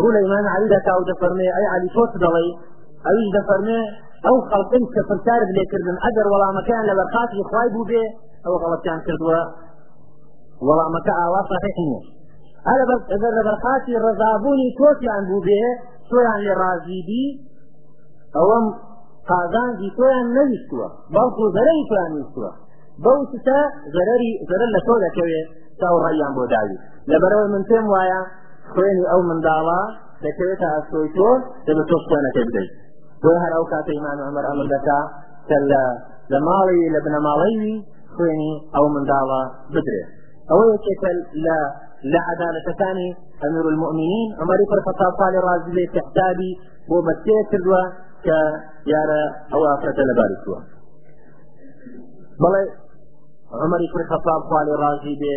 ڕوو لە ئیمان علی دەکا و دەفەرمێ ئەی علی تۆت دەڵێی ئەویش دەفەرمێ ئەو خەڵکن کە پرسیارت لێکردن ئەگەر وەڵامەکەیان لە بەرخاتی خوای بوو بێ ئەو غەڵەتیان کردووە وەڵامەکە ئاوا صحیح نییە هەر ئەگەر لە بەرخاتی ڕەزابوونی تۆتیان بوو بێ تۆیان لێ ڕازی بی ئەوەم قازانجی تۆیان نەویستووە بەڵکو زەرەی تۆیان ویستووە بەو شتە زەرەری زەرەر لە تۆ دەکەوێت تا و ڕەیان بۆ داوی لەبەرەوەی من پێم وایە خوێنی ئەو منداڵە دەکەوێتە ئەسۆی تۆ دەبێت تۆ خوێنەکە بدەیت بۆ هەر ئەو کاتە ئیمان عمر ئەمر دەکا کە لە لە ماڵی لە بنەماڵەیوی خوێنی ئەو منداڵە بدرێت ئەوە یەکێکە لە لە عدالەتەکانی ئەمیر المؤمنین عمری پر خطاب قال رازی لێ تحتابی بۆ بەسێ کردووە کە یارە ئەو ئافرەتە لەباری کووە بەڵێ عمری پر خطاب قال رازی لێ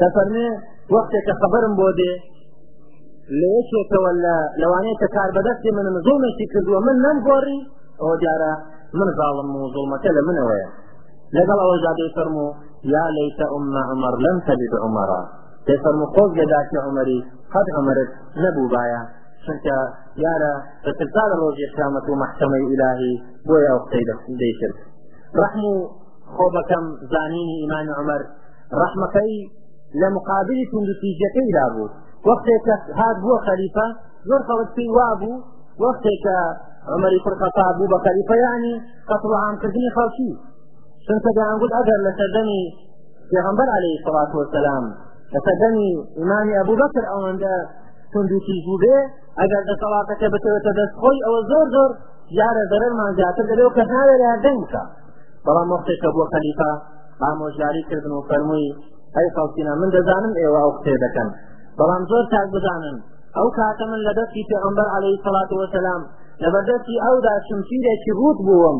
دەفەرمێ وەختێک کە خەبەرم بۆ دێ لە یەکێکەوە لە لەوانەیە کە کار بەدەستی منم زوڵمێکی کردووە من نەم گۆڕی ئەوە دیارە من زاڵم و زوڵمەکە لە منەوەیە لەگەڵ ئەوە جادەی فەرمو یا لەیتە ئومە عمر لەم تەلید عمرە دەی فەرمو خۆز لەداکی عمری قەد عمرت نەبوو باە چونکە یارە بەترسا لە ڕۆژی قیامەت و محکمەی ئیلاهی بۆیە ئەو قسەی دەیکرد رحم خۆ بەکەم زانینی ئیمامی عمر ڕەحمەکەی لە مقابلی توندوتیژەکەیدا بوو وەختێک کە هات بووە خەلیفە زۆر خەڵک پێی وا بوو وەختێک کە عمری کوڕ خەتاب بوو بە خەلیفە یانی قەتڵ عامکردنی خەڵکی چونکە دەیانگوت ئەگەر لە سەردەمی پێغەمبەر عەلەیهی سەڵات وەسەلام لە سەردەمی ئیمامی ئەبوبەکر ئەوەندە توندوتیژ بوو بێ ئەگەر دەسەڵاتەکە بکەوێتە دەست خۆی ئەوە زۆر زۆر یارە زەرەرمان زیاتر دەبێت و کەس ناوێ لە دەنگ بکە بەڵام وەختێک کە بۆ خەلیفە ئامۆژگاری کردن و فەرمووی ئەی خەڵکینە من دەزانم ئێوە ئەو قسێ دەکەن بەڵام زۆر تاک بزانن ئەو کاتە من لە دەستی پێغەمبەر عەلەیهی سەڵات وەسەلام لە بەردەستی ئەودا شمشیرێکی ڕووت بووم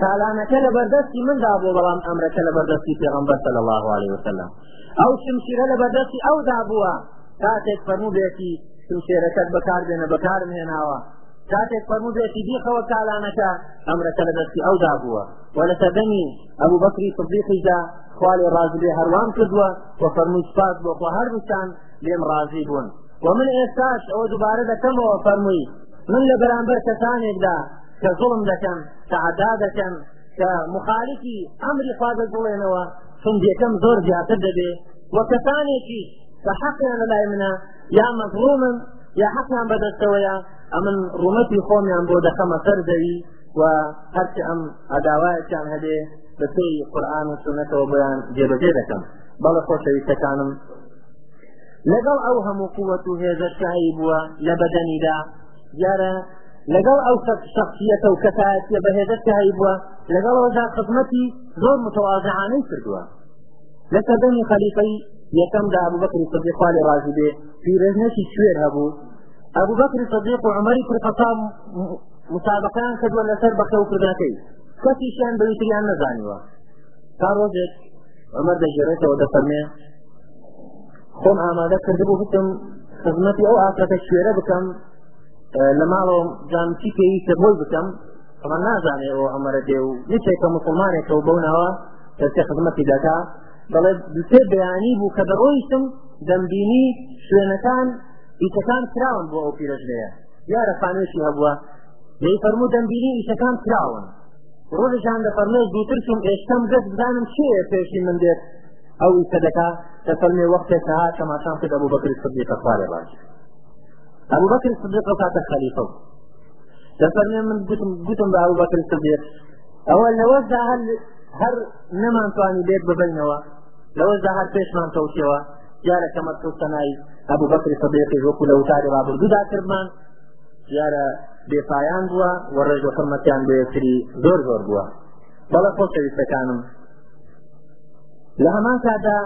کالانەکە لە بەردەستی مندا بوو بەڵام ئەمرەکە لە بەردەستی پێغەمبەر صلی الله علیه وسلم ئەو شمشیرە لە بەردەستی ئەودا بووە کاتێک فەرموو بێتی شمشێرەکەت بەکار بێنە بەکارم هێناوە کاتێک فەرموودێکی بیخەوە کالانەکە ئەمرەکە لە دەستی ئەودا بووە و لە سەردەمی ئەبوو بەکری صدیقیدا خوا لێ ڕازی بێ هەروام کردووە و فەرمووی سپاس بۆ خوا هەردووکتان لێم ڕازی بوون و من ئێستاش ئەوە دووبارە دەکەمەوە فەرمووی من لە بەرامبەر کەسانێکدا کە زوڵم دەکەن تەعدا دەکەن کە مخالفی ئەمری خوا دەگوڵێنەوە سندیەکەم زۆر زیاتر دەبێ و کەسانێکی کە حەقیان لە لای منە یا مەزڵومن یا حەقیان بەدەستەوەیە ئەمن ڕومەتی خۆمیان بۆ دەخەمە سەر دەوی و هەرچی ئەم ئەداوایەکیان هەبێ بەپێی قورآن و سنەتەوە بۆیان جێبەجێ دەکەم بەڵە خۆشەویستەکانم لەگەڵ ئەو هەموو قووەت و هێزە شایی بووە لە بەدەنیدا دیارە لەگەڵ ئەو شخصیەتە و کەسایەتە بەهێزە شایی بووە لەگەڵ ئەودا خزمەتی زۆر متەوازعانەی کردووە لە سەردەمی خەلیفەی یەکەمدا ئەبو بەکری صدیق خوا لێ ڕازی بێ پیرێژنێکی کوێر هەبوو ئەبو بەکری صدیق و عومەری کوڕی خەتاب مسابقەیان کردووە لەسەر بەخەو کردنەکەی کەسیشیان بەویتریان نەزانیوە تا ڕۆژێک عمر دەگەڕێتەوە دەفەرمێ خۆم ئامادە کردبوو بتم خزمەتی ئەو ئافرەتە شوێرە بکەم لە ماڵەوە جامچی پێویستە بۆی بکەم ئەمە نازانێ ئەو عمرە دێ و یەکێکە مسلمانێکە و بەونەوە دەستێ خزمەتی دەکا دەڵێ دوسێ بەیانی بوو کە دەڕۆیشتم دەمبینی شوێنەکان ئیتەکان کراون بۆ ئەو پیرەژنەیە یارە خانوێکی هەبووە دەی فەرموو دەمبینی ئیشەکان کراون ڕۆژان دە فەرمێش دووتر چوم ئێشتم گەت بزانم چێ پێشی من دێت ئەو ئیسە دەکا دە فەرمێ وەختێک ها کەماشان کرد ئەبوو بەکری سدیقە خوارێ باش ئەبوو بەکری سدیقە کاتە خەلیفە دەفەرمێ من گوتم گوتم بە ئەو بەکر سدیق ئەوە لەوەشدا هەر هەر نەمانتوانی لێت ببینەوە لەوەشدا هەر پێشمان کەوتەوە دیارە کەمە سەنایی ئەبوو بەکری سەدەیەکی وەکو لە وتاری ڕابردوودا کردمان دیارە بێپایان بووە و ڕێژ و حرمەتیان بەیەکتری زۆر زۆر بووە بەڵە خۆشەویستەکانم لە هەمان کادا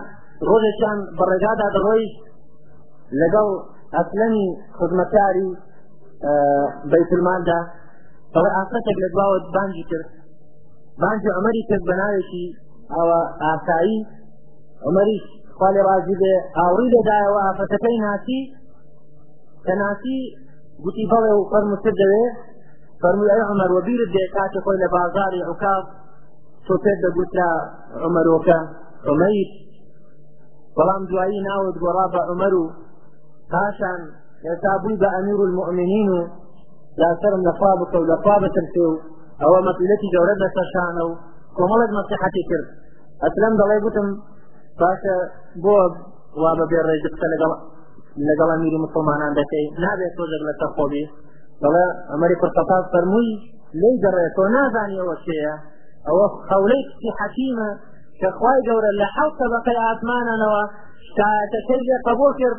ڕۆژێکیان بەڕێگادا دەڕۆی لەگەڵ ئەسلەمی خزمەتاری بەیتلمالدا بەڵێ ئافرەتێک لە دواوە بانجی کرد بانجی عمەری کرد بە ناوێکی ئەوە ئاسایی عمەریش خالی ڕازی بێ ئاوڕی لێدایەوە ئافرەتەکەی ناسی کە ناسی گوتی بەڵێ و فەرموتر دەوێ فەرموی ئەی عمەر وەبیرت دێ کاتی خۆی لە بازاری عکاف تۆ پێت دەگوترا عمەرۆکە عمەیر بەڵام دوایی ناوت گۆڕا بە عمەر و پاشان ئێستا بووی بە ئەمیر المؤمنین و لاسەرم لەخوا بکە و لەخوا بترسێ و ئەوە مەسئولەتی گەورە لەسەر شانە و کۆمەڵێک مەسیحەتی کرد ئەسلم دەڵێ گوتم باشە بۆ وا بە بێ ڕێژ قسە لەگەڵ لەگەڵ ئەمیری مسلمانان دەکەی نابێت تۆزێک لەسەر خۆبی دەڵێ ئەمەری قورقەپاس فەرمووی لێی دەڕێت تۆ نازانی ئەوە کێیە ئەوە خەولەی کچی حەکیمە کە خوای گەورە لە حەوت تەبەقەی ئاسمانانەوە شکایەتەکەی لێ قبول کرد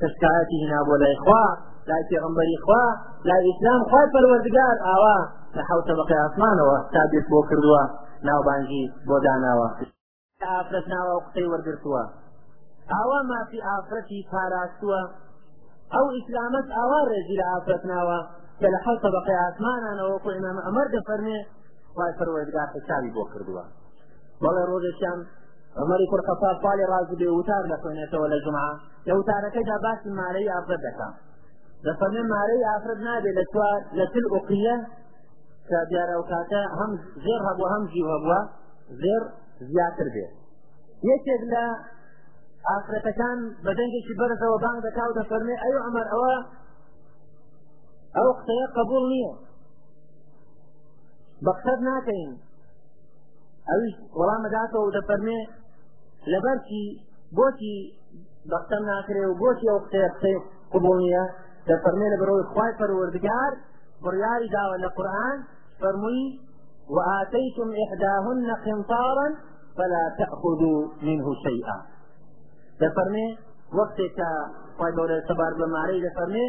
تەسکایەتی هینا بۆ لای خوا لای پێغمبەری خوا لای ئیسلام خوای پەروەردگار ئاوا لە حەوت تەبەقەی ئاسمانەوە تابێت بۆ کردووە ناوبانگی بۆ داناوە ئافرەت ناوە و قسەی وەرگرتووە ئاوا مافی ئافرەتی پاراستووە ئەو ئیسلامەت ئاوا ڕێزی لە ئافرەت ناوە کە لە حەوت تەبەقەی ئاسمانانەوە کو ئیمام ئەمەر دەفەرمێ خوای پەروەردگار حسابی بۆ کردووە بەڵێ ڕۆژێکیان عمر بن الخطاب قال راجل وتار لك وين يتولى الجمعه لە وتارەکەدا باسی مارەی ئافرەت دەکا دەفەرمێ مارەی ئافرەت نابێ لە چوار لە تل ئۆقیە کە دیارە و کاتە هەم زێر هەبوو هەم جیو هەبووە زێر زیاتر بێ یەکێک لە ئافرەتەکان بە دەنگێکی بەرزەوە بانگ دەکا و دەفەرمێ ئەی عمر ئەوە ئەو قسەیە قبول نییە بە قسەت ناکەین ئەویش وەڵام دەداتەوە دەفەرمێ لەبەرچی بۆچی بەختەم ناکرێ و بۆچی ئەو قسەیە قسەی قبوڵ نییە دەفەرمێ لە بەرەوەی خوای پەروەردگار بڕیاری داوە لە قورآن فەرمووی وآتيتم إحداهن قنطارا فلا تأخذوا منه شيئا دەفەرمێ وەختێک کە خی گەورە سەبار بە مارەی دەفەرمێ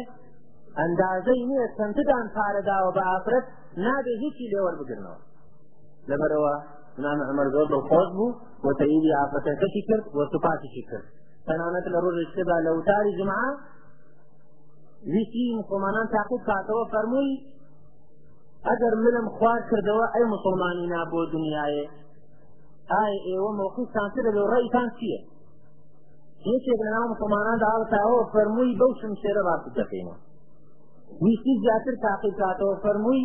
ئەندازەی نییە چەنددان پارەداوە بە ئافرەت نابێ هیچی لێوەربگرنەوە لەبەرەوە نامە ئەمەر زۆر دڵخۆش بوو و تەیری ئافەتەکەشی کرد و سوپاسیشی کرد تەنانەت لە ڕۆژی شتێدا لە وتاری جمعە ویستی مسلمانان تاقیب کاتەوە فەرمووی ئەگەر منم خوار کردەوە ئەی مسلمانی نا بۆ دنیاێ ئای ئێوە مۆقیتان تر لە ڕێیتان چییە یەکێک لە ناو مسلماناندا هەڵتاوە فەرمووی بەو شمشێرە باسی دەکەینەوە ویستی زیاتر تاقیب کاتەوە فەرمووی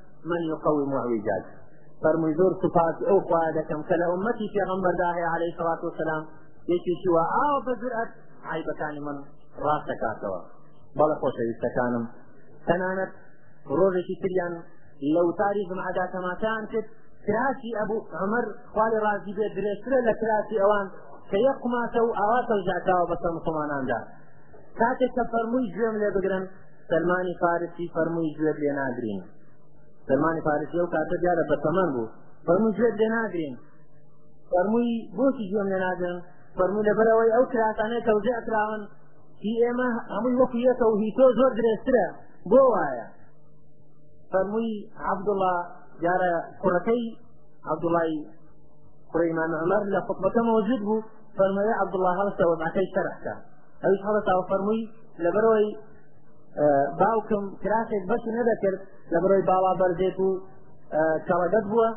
من یقوم اعوجاج فەرمووی زۆر سوپاسی ئەو خوا دەکەم کە لە ئومەتی پێغەمبەردا هەیە عەلەیهی سەڵات وسەلام یەکێکی وا ئاو بە جورئەت عیبەکانی من ڕاست دەکاتەوە بەڵە خۆشەویستەکانم تەنانەت ڕۆژێکی تریان لە وتاری جمعەدا تەماشایان کرد کراسی ئەبوو عمر خوالێ ڕازی بێ درێژترە لە کراسی ئەوان کە یەک قوماتە و ئاوا تەوژاکاوە بەسەر مسلماناندا کاتێک کە فەرمووی گوێم لێ بگرن سەلمانی فارسی فەرمووی گوێت لێ ناگرین سەلمانی فارسی ئەو کاتە دیارە بەتەمەن بوو فەرمووی گوێت لێ ناگرین فەرمووی بۆچی گوێم لێ ناگرن فەرمووی لەبەرەوەی ئەو کراسانەی تەوزیع کراون هی ئێمە هەمووی وەکو یەکە و هی تۆ زۆر درێژترە بۆ وایە فەرمووی عەبدوڵڵا دیارە کوڕەکەی عەبدوڵای کوڕی ئیمام عومەر لە خطبەکە مەوجود بوو فەرمووی عەبدوڵڵا هەڵسەوە مەکەی شەرحکە ئەویش هەڵەتاوە فەرمووی لەبەرەوەی باوکم کراسێک بەشی نەدەکرد لەبەرەوەی باڵا بەرزێت و کەڵەگەت بووە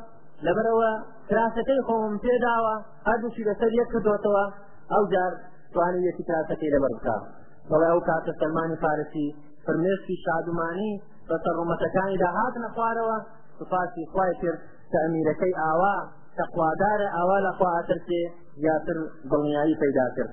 لەبەرەوە کراسەکەی خۆم پێداوە هەردووشی لەسەر یەک کردوەتەوە ئەو جار توانی یەکی کراسەکەی لەبەر بکە بەڵێ ئەو کاتە سەلمانی فارسی فرمێستی شادومانی بە سەرڕومەتەکانیدا هاتنە خوارەوە سوپاسی خوای کرد کە ئەمیرەکەی ئاوا تەخوادارە ئاوا لەخوا ئەترسێ زیاتر دڵنیایی پەیدا کرد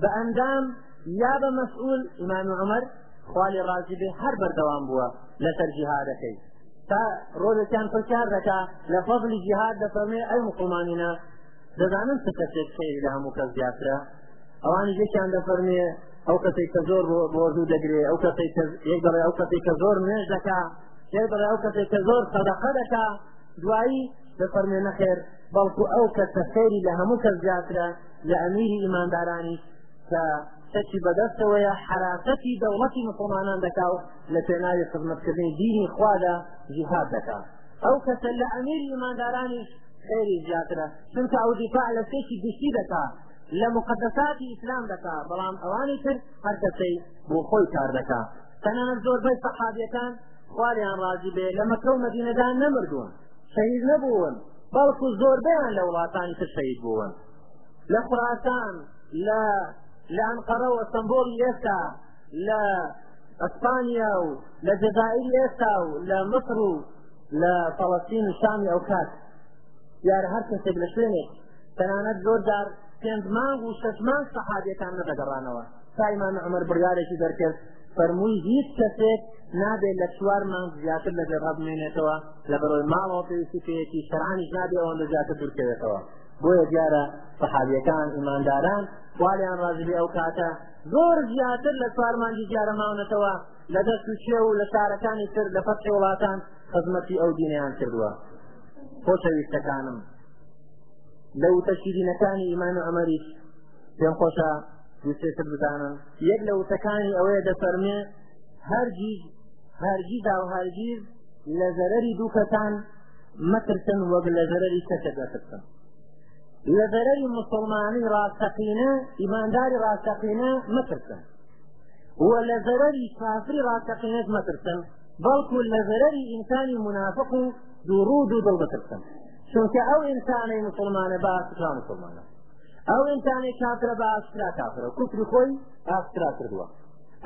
بە ئەندام یا بە مەسئول ئیمامی عومەر خوا لێ ڕازی بێ هەر بەردەوام بووە لەسەر جیهادەکەی تا ڕۆژێکیان پرسیار دەکا لە فەزلی جیهاد دەفەرمێ ئەی موسڵمانینە دەزانن چ کەسێک خێری لە هەموو کەس زیاترە ئەوانی یەکیان دەفەرمێ ئەو کەسێک کە زۆر بۆزوو دەگرێ ئەو کەسێک یەک دەڵێ ئەو کەسێک کە زۆر نوێژ دەکا یەک دەڵێ ئەو کەسێک کە زۆر سەدەقە دەکا دوایی دەفەرمێ نەخێر بەڵکو ئەو کەسە خێری لە هەموو کەس زیاترە لە ئەمیری ئیماندارانی کە کەچی بەدەستەوەیە حراکەتی دەوڵەتی مسلمانان دەکا و لە پێناوی خزمەتکردنی دینی خوادا جیهاد دەکا ئەو کەسە لە ئەمیر ئیماندارانی خێری زیاترە چونکە ئەو دیفاع لە سێکی گشتی دەکا لە مقدساتی ئیسلام دەکا بەڵام ئەوانی تر هەر کەسەی بۆ خۆی کار دەکا تەنانەت زۆربەی سەحابیەکان خوالیان ڕازی بێ لە مەکە و مەدینەدا نەمردوون شەهید نەبوون بەڵکو زۆربەیان لە وڵاتانی تر شەهید بوون لە خوراسان لە لە ئەنقەرەوە سمبۆڵی ئێستا لە ئەسپانیا و لە جەزائیر ئێستا و لە مصر و لە فەڵەستین و شامی ئەو کات یار هەر کەسێک لە شوێنێک تەنانەت زۆر جار پێنج مانگ و شەش مانگ سەحابیەکان نەدەگەڕانەوە تا ئیمام عمر بڕیارێکی دەرکرد فەرمووی هیچ کەسێک نابێت لە چوار مانگ زیاتر لە بێبەر بمێنێتەوە لە بەرەوەی ماڵەوە پێویستی پێیەتی شەرعانیش نابێ ئەوەندە زیاتر دوورکەوێتەوە بۆیە دیارە سەحابیەکان ئیمانداران خوالیان ڕازبێ ئەو کاتە زۆر زیاتر لە چوار مانگی دیارە ماونەتەوە لە دەست و چێ و لە شارەکانی تر لە فەرقی وڵاتان خزمەتی ئەو دینیان کردووە خۆشەویستەکانم لە وتەشیرینەکانی ئیمان و ئەمەریش پێم خۆشە وشێتر بزانە یەک لە وتەکانی ئەوەیە دەفەرمێ هەرگیز هەرگیز و هەرگیز لە زەرەری دوو کەسان مەترسن وەک لە زەرەری کەسێک دەترسن لە زەرەری مسلمانی ڕاستەقینە ئیمانداری ڕاستەقینە مەترسن و لە زەرەری کافری ڕاستەقینەت مەترسن بەڵکو لە زەرەری ئینسانی منافق و دوڕوو دوو دڵ بترسن چونکە ئەو ئینسانەی مسلمانە باش مسلمانە ئەو ئینسانەی کافرە بە ئاشکرا کافرە کوفری خۆی ئاشکرا کردووە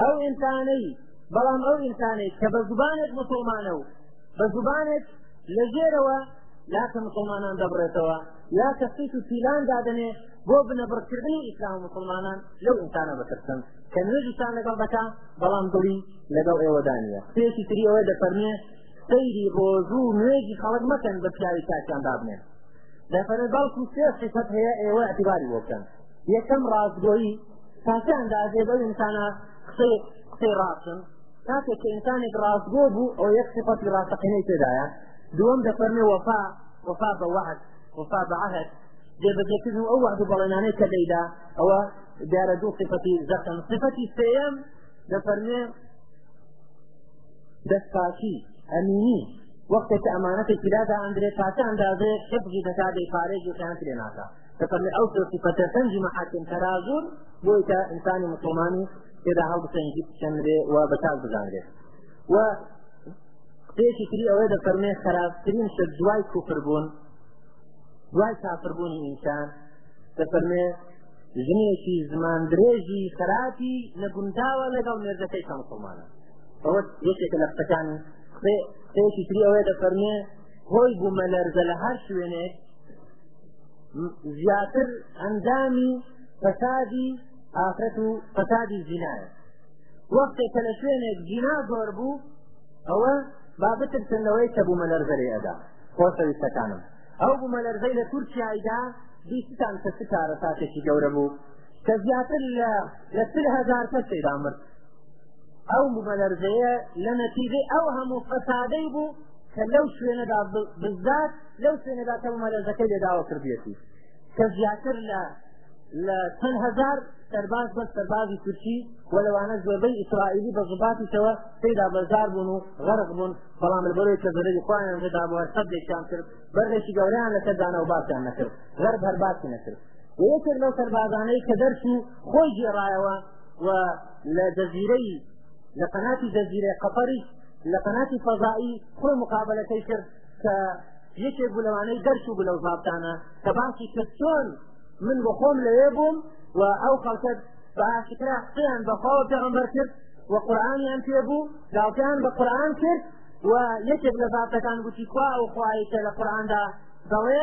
ئەو ئینسانەی بەڵام ئەو ئینسانەی کە بە زبانێک مسلمانە و بە زبانێک لە ژێرەوە یا کە مسلمانان دەبڕێتەوە یا کە سیت و پیلان دادنێ بۆ بنەبڕکردنی ئیسلام و مسلمانان لەو ئینسانە بەترسن کە نوێژیشان لەگەڵ دەکا بەڵام دڵی لەگەڵ ئێوەدانە پێشی تری ئەوەی دەفەرمێ سەیری ڕۆژوو نوێژی خەڵک مەکەن بە پیاوی تاکیان دابنێن دەفەرمێت بەڵکو سێ صفەت هەیە ئێوە اعتباری بۆ بکەن یەکەم ڕاستگۆیی تاکە ئەندازێ بەو ئینسانە قسەی قسەی ڕاستن کاتێک کە ئینسانێک ڕاستگۆ بوو ئەو یەک صفەتی ڕاستەقینەی تێدایە دووەم دەفەرمێ وەفا وەفا بە وعد وەفا بە عهد جێبەجێکردن و ئەو وعد و بەڵێنانەی کە دەیدا ئەوە دیارە دوو صفەتی زەقن صفەتی سێەم دەفەرمێ دەست پاکی، ئەمینی، وەختێک کە ئەمانەتێکی لا دائەندرێ تا چ ئەندازەیەک حیفزی دەکا دەیپارێزی و خەیانەت لێ ناکا. دەفەرمێ ئەو سێ سیفەتە سەنجی مەحاکم تەرازوون بۆی کە ئینسانی موسڵمانی تێدا هەڵبسەنگی بچەنرێ و بە چاک بزانرێ. و قسەیەکی تری ئەوەی دەفەرمێ خراپترین شت دوای کوفر بوون دوای کافربوونی ئینسان دەفەرمێ ژنێکی زمان درێژی خراپی نەگونجاوە لەگەڵ مێردەکەی کە مسلمانە ئەوە یەکێکە لە قسەکانی قسەیەکی تری ئەوەیە دەفەرمێ هۆی بوومە لەرزە لە هەر شوێنێک زیاتر ئەنجامی فەسادی ئافرەت و فەسادی زینایە وەختێک کە لە شوێنێک زینا زۆر بوو ئەوە با بترسن لەوەی کە بوومە لەرزە لێ ئەدا خۆشەویستەکانم ئەو بوومە لەرزەی لە تورکیایدا بیستان کە چ کارەساتێکی گەورە بوو کە زیاتر لە لە سل هەزار کەس تێدا مرد ئەو بوومەلەرزەیە لە نەتیجەی ئەو هەموو فەسادەی بوو کە لەو شوێنەدا بزات لەو شوێنەدا کە بوومەلەرزەکەی لێداوە کردیەتی کە زیاتر لە لە چەند هزار سەرباز بە سەربازی تورکی و لەوانە زۆربەی ئیسرائیلی بە زباتیشەوە پێدا بەزار بوون و غەرق بوون بەڵام لەبەرەوەی کە زەرەری خۆیان دەدابووە سەردێکیان کرد بەردێکی گەوریان لە کەدانە و باسیان نەکرد غەرب هەر باسی نەکرد وەکر لەو سەربازانەی کە دەرچوو خۆی گێڕایەوە و لە جەزیرەی لە قەناتی جەزیرە قەتەری لە قەناتی فەزایی خۆی مقابلەکەی کرد کە یەکێک بوو لەوانەی دەرچوو بوو لەو زابتانە کە باسی کرد چۆن من بۆ خۆم لەوێ بووم و ئەو خەڵکە بە ئاشکرا قسەیان بە خوا و پێغەمبەر کرد و قورئانیان پێ بوو داوتیان بە قورئان کرد و یەکێک لە زابتەکان گوتی کوا ئەو خوایە لە قورئاندا دەڵێ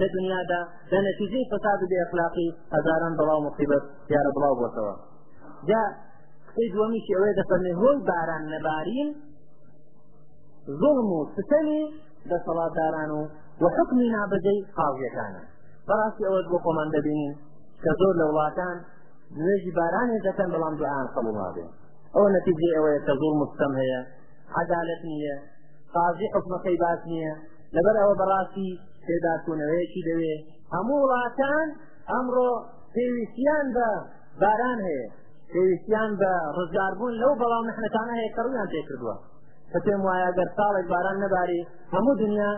لە دنیادا لە نەتیجەی فەساد و بێئەخلاقی هەزاران بەڵاو مصیبەت دیارە بڵاو بۆتەوە جا قسەی دووەمیشی ئەوەیە دەفەرمێ هۆی باران نەبارین ظلم و ستەمی دەسەڵاتداران و و حکمی نابەجەی قاڵیەکانە بەڕاستی ئەوەش بۆ خۆمان دەبینین کە زۆر لە وڵاتان نوێژی بارانێ دەکەن بەڵام دوعان قەڵومابێ ئەوە نەتیجەی ئەوەیە کە زۆر مستەم هەیە عەدالەت نییە قازی حکومەکەی باس نییە لەبەر ئەوە بەڕاستی پێداچوونەوەیەکی دەوێ هەموو وڵاتان ئەمڕۆ پێویستیان بە باران هەیە پێویستیان بە ڕزگاربوون لەو بەڵام نحنەتانە هەیە کە ڕویان پێ کردووە کە پێم وایە گەر ساڵێک باران نەباری هەموو دنیا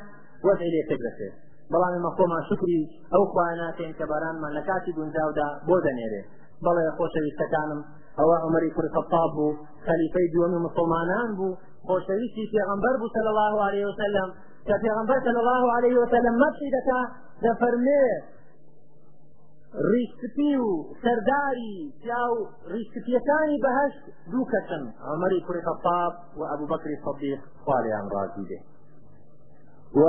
وەزعی لێ تێک دەکرێت بەڵام ئێمە خۆمان شکری ئەو خواناکەین کە بارانمان لە کاتی گونجاودا بۆ دەنێرێ بەڵێ خۆشەویستەکانم ئەوە عمری کوڕی خەتاب بوو خەلیفەی دووەمی مسلمانان بوو خۆشەویستی پێغەمبەر بوو صلی الله عليه وسلم کە پێغەمبەر صلی الله عليه وسلم مەچی دەکا دەفەرمێ ڕیشتپی و سەرداری پیاو ڕیشتپیەکانی بەهشت دوو کەسن عمری کوڕی خەتاب و ئەبوو بەکری صدیق خوالیان ڕازی دێ و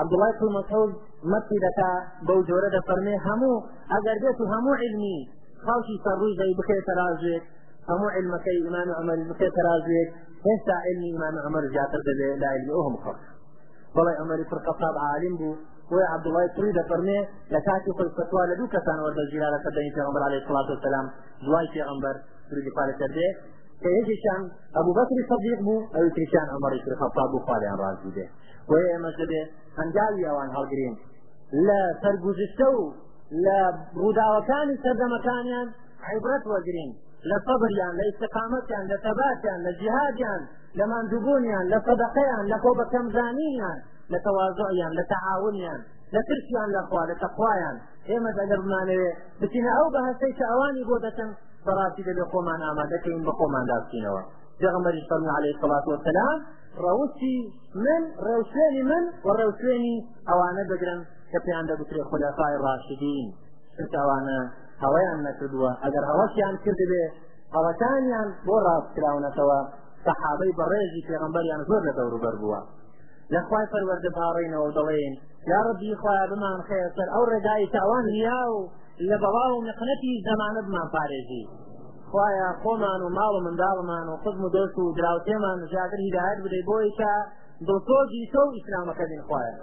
عبدالله کوڕ مەسعود مەچی دەکا بەو جۆرە دەفەرمێ هەموو ئەگەر بێت و هەموو علمی خاکی سەر ڕووی زەوی بخەیە تەرازوێک هەموو علمەکەی ئیمان و ئەمەری بخێ تەرازوێک هێستا علمی ئیمان و ئەمەر زیاتر دەبێ لە علمی ئەوهم خەڵک بەڵی ئەمەری پڕقەتاب عالم بوو بۆی عبدوڵای پڕی دەفەرمێ لە کاتی خۆی فتوا لە دوو کەسان وەردە زیرارە کە دەین پێغمبەر علیه الصلاة والسلام دوای پێغمبەر سرودی پارە کردێ کە یەکێکیان ئەبوو بەکری صدیق بوو ئەوی تریشیان ئەمەری پڕ خەتاب بوو خالیان ڕازی بێ بۆیە ئێمە دەبێ هەنگاوی ئەوان هەڵگرین لە سەرگوزشتە و لە ڕووداوەکانی سەردەمەکانیان عیبرەت وەگرین لە سەبریان لە ئیستقامەتیان لە تەباتیان لە جیهادیان لە ماندووبوونیان لە سەدەقەیان لە خۆ بەکەمزانینیان لە تەوازۆیان لە تەعاونیان لە ترسیان لەخوا لە تەخوایان ئێمە ئەگەر بمانەوێ بچینە ئەو بەهەستەی کە ئەوانی بۆ دەکەن بەڕاستی دەبێ خۆمان ئامادەکەین بە خۆماندا بچینەوە پێغەمبەری فەرمی عەلەیهی سەڵات وەسەلام ڕەوشی من ڕێوشوێنی من و ڕێوشوێنی ئەوانە دەگرن کە پێیان دەگوترێ خولەفای ڕاشدین چونکە ئەوانە هەوایان نەکردووە ئەگەر هەواشیان کردبێ هەڵەکانیان بۆ ڕاست کراونەتەوە سەحابەی بەڕێژی پێغمبەریان زۆر لە دەوروبەر بووە لەخوای پەروەردە باڕینەوە دەڵێن یا ڕبی خوا بمان خێر سەر ئەو ڕێگای تاوان نیا و لە بەڵا و نقنەتی زەمانە بمان پارێزی خوایە خۆمان و ماڵ و منداڵمان و خزم و دۆست و دراوتێمان زیاتر هیداەت بدەی بۆیکە دڵسۆزی تۆ و ئیسلامەکە بین خوایە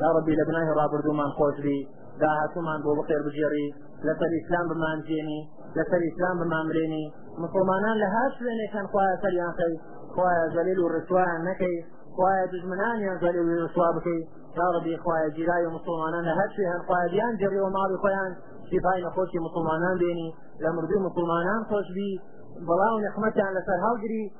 یا ڕەبی لە گوناهی ڕابردوومان خۆش بی داهاتومان بۆ بخێر بگێڕی لەسەر ئیسلام بمانجێنی لەسەر ئیسلام بمامرێنی مسلمانان لە هەر شوێنێکان خوایە سەریان خەی خوایە زەلیل و ڕسوایان نەکەی خوایە دژمنانیان زەلیل و ڕسوا بکەی یا ڕەبی خوایە جیرای و مسلمانان لە هەر شوێن خوایان جێڕی و ماڵی خۆیان شیفای نەخۆشی مسلمانان بێنی لە مردوی مسلمانان خۆش بی بەڵاو نەحمەتیان لەسەر هەڵگری